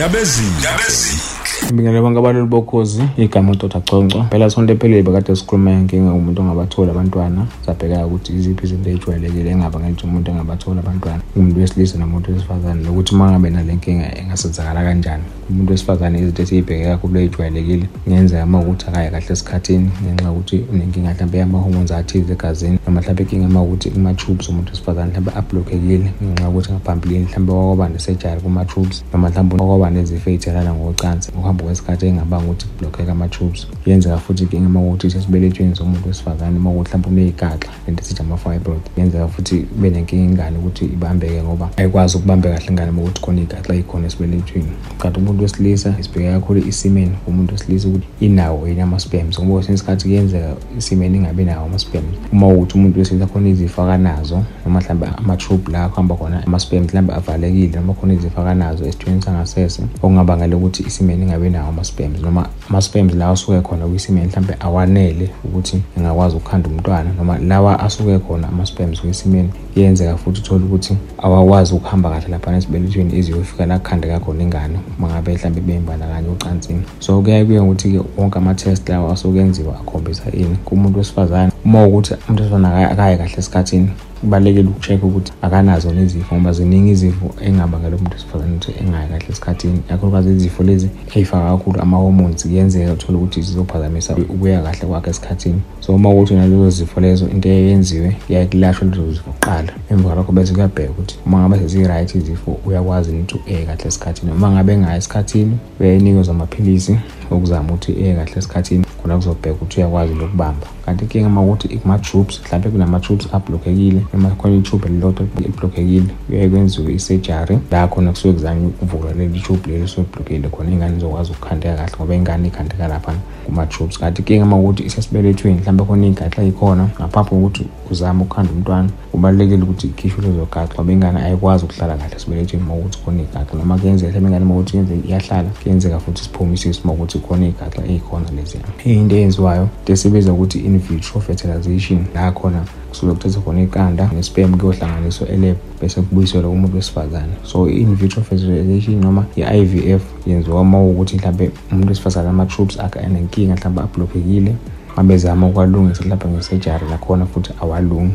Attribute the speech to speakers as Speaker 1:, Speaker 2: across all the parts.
Speaker 1: ndabezini
Speaker 2: Ngibingelela bonke abalali bokhozi igama uDr Chonco phela sonto ephelele bekade sikhuluma ngenkinga umuntu ongabathola abantwana. Sabheka ukuthi iziphi izinto ey'jwayelekile engaba ngithi umuntu engabathola abantwana. Umuntu wesilisa nomuntu wesifazane. Nokuthi uma ngabe nale nkinga engasenzakala kanjani? Umuntu wesifazane izinto esiyibheke kakhulu ey'jwayelekile kungenzeka uma ukuthi akaye kahle esikhathini ngenxa yokuthi unenkinga mhlawumbe yama-hormones athize egazini noma mhlawumbe inkinga uma ukuthi kuma-tubes umuntu wesifazane mhlawumbe ablockekile ngenxa yokuthi ngaphambilini mhlawumbe wakwaba ne-surgery kuma-tubes noma mhlawumbe wakwaba nezifo ey'thelana ngocansi ukuhamba kwesikhathi engabanga ukuthi kublockeka ama-tubes kuyenzeka futhi inkinga uma ukuthi isesibelethweni somuntu wesifazane uma ukuthi mhlawumbe uney'gaxa lento esithi ama-fibroid kuyenzeka futhi kube nenkinga ingane ukuthi ibambeke ngoba ayikwazi ukubambeka kahle ingane uma ukuthi khona iy'gaxa ey'khona esibelethweni. Kanti umuntu wesilisa sibheke kakhulu isimeni umuntu wesilisa ukuthi inawo yini ama-sperms ngoba kwesinye isikhathi kuyenzeka isimeni ingabi nawo ama-sperms uma ukuthi umuntu wesilisa khona izifo akanazo noma mhlawumbe ama-tube la kuhamba khona ama-sperms mhlawumbe avalekile noma khona izifo akanazo esithweni sangasese okungabangela ukuthi isimeni ingabi nawo ama-sperms noma ama-sperms lawa asuke khona kwisimeni mhlawumbe awanele ukuthi engakwazi ukukhanda umntwana noma lawa asuke khona ama-sperms kwisimeni kuyenzeka futhi uthole ukuthi awakwazi ukuhamba kahle laphana esibelethweni iziyofika la kukhandeka khona ingane uma ngabe mhlawumbe beyimbandakanye ocansini. So kuyaye kuye ukuthi-ke wonke ama-test lawa asuke enziwa akhombisa ini kumuntu wesifazane. Uma ukuthi umuntu wesifazane akaye kahle esikhathini kubalulekile uku-check-a ukuthi akanazo nezifo ngoba ziningi izifo engabangela umuntu wesifazane ukuthi engayi kahle esikhathini. Kakhulukazi izifo lezi ey'faka kakhulu ama-hormones kuyenzeka uthole ukuthi zizophazamisa ukuya kahle kwakhe esikhathini. So uma ukuthi nalezo zifo lezo into eyenziwe kuyaye kulashwe lezo zifo kuqala emva kwalokho bese kuyabheka ukuthi uma ngabe seziyi-right izifo uyakwazi ukuthi uye kahle esikhathini. Uma ngabe engayi esikhathini uyayinikezwa amaphilisi. Okuzama ukuthi eye kahle esikhathini khona kuzobheka ukuthi uyakwazi lokubamba kanti inkinga uma ukuthi kuma-tubes mhlawumbe kunama-tubes ablockekile noma khona i-tube elilodwa eliblockekile kuyaye kwenziwe i-surgery la khona kusuke kuzanywe ukuvula leli tube leli esuke liblockekile khona ingane izokwazi ukukhandeka kahle ngoba ingane ikhandeka laphana kuma-tubes kanti inkinga uma ukuthi isesibelethweni mhlawumbe khona iy'gaxa ey'khona ngaphambi kokuthi uzame ukukhanda umntwana kubalulekile ukuthi ikhishwe lezo gaxa ngoba ingane ayikwazi ukuhlala kahle esibelethweni uma ukuthi khona iy'gaxa noma kuyenzeka mhlawumbe ingane uma ukuthi kuyenzeka iyahlala kuyenzeka futhi siphume isisi uma ukuthi khona iy'gaxa ey'khona leziya into eyenziwayo. Into esibiza ukuthi in vitro fertilization la khona kusuke kuthathwa khona iqanda ne-sperm kuyohlanganiswa elab bese kubuyiselwa kumuntu wesifazane. So i-in vitro fertilization noma i-IVF yenziwa uma ukuthi mhlawumbe umuntu wesifazane ama-troops akhe anenkinga mhlawumbe ablockekile mabezama ukwalungisa mhlawumbe nge-surgery nakhona futhi awalungi.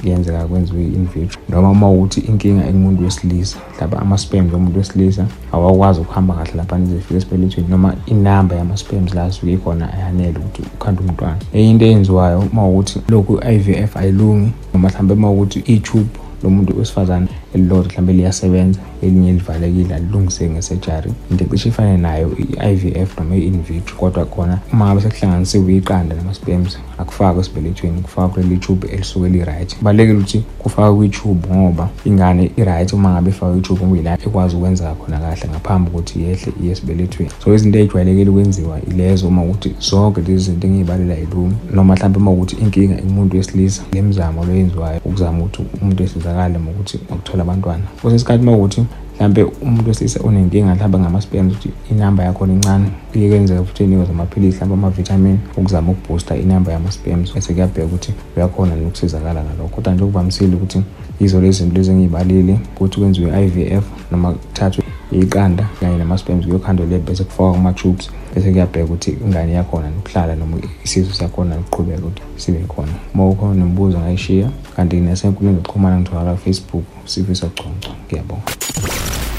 Speaker 2: Kuyenzeka kwenziwe i-in vitro. Noma uma ukuthi inkinga ekumuntu wesilisa mhlawumbe ama-sperms omuntu wesilisa awakwazi ukuhamba kahle laphana zifika esibelethweni noma inamba yama-sperms la asuke ikhona ayanele ukuthi ukhande umntwana. Enye into eyenziwayo uma ukuthi lokhu i-IVF ayilungi noma mhlawumbe uma ukuthi i-tube lo muntu wesifazane elilodwa mhlawumbe liyasebenza elinye livalekile alilungiseki nge-surgery into ecishe ifane nayo i-IVF noma i-in vitro kodwa khona uma ngabe sekuhlanganisiwe iqanda nama-sperms akufakwe esibelethweni kufakwa kuleli tube elisuke li-right. Kubalulekile ukuthi kufakwe kwi-tube ngoba ingane i-right uma ngabe ifakwe i-tube ngoba ila ekwazi ukwenzeka khona kahle ngaphambi kokuthi yehle iye esibelethweni. So izinto ey'jwayelekile ukwenziwa ilezo uma ukuthi zonke lezi zinto engiyibalela yilungi noma mhlawumbe uma ukuthi inkinga ekumuntu wesilisa le mzamo lo yenziwayo ukuzama ukuthi umuntu esizakale uma ukuthi ukuthola abantwana. Kwesinye isikhathi uma ukuthi mhlambe umuntu wesilisa unenkinga mhlawumbe ngama-sperms ukuthi inamba yakhona incane kuye kwenzeka futhi enikwe amaphilisi mhlawumbe amavitamin ukuzama ukuboosta inamba yama-sperms bese kuyabheka ukuthi uyakhona nokusizakala ngalokho. Kodwa nje okuvamisile ukuthi yizo lezi zinto lezi engiyibalile ukuthi kwenziwe i-IVF noma kuthathwe iqanda kanye nama-sperms kuyokhandwa le bese kufakwa kuma-tubes. Bese kuyabheka ukuthi ingane yakhona nokuhlala noma isizo sakhona nokuqhubeka ukuthi sibe khona. Uma ukhona nemibuzo ngayishiya kanti nasenkundleni zokuxhumana ngitholakala facebook sifiso chonco ngiyabonga.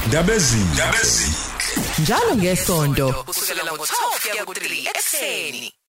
Speaker 1: Ndabezini
Speaker 3: njalo ngesonto kusukela ngo-12 kuya ku-3 ekuseni.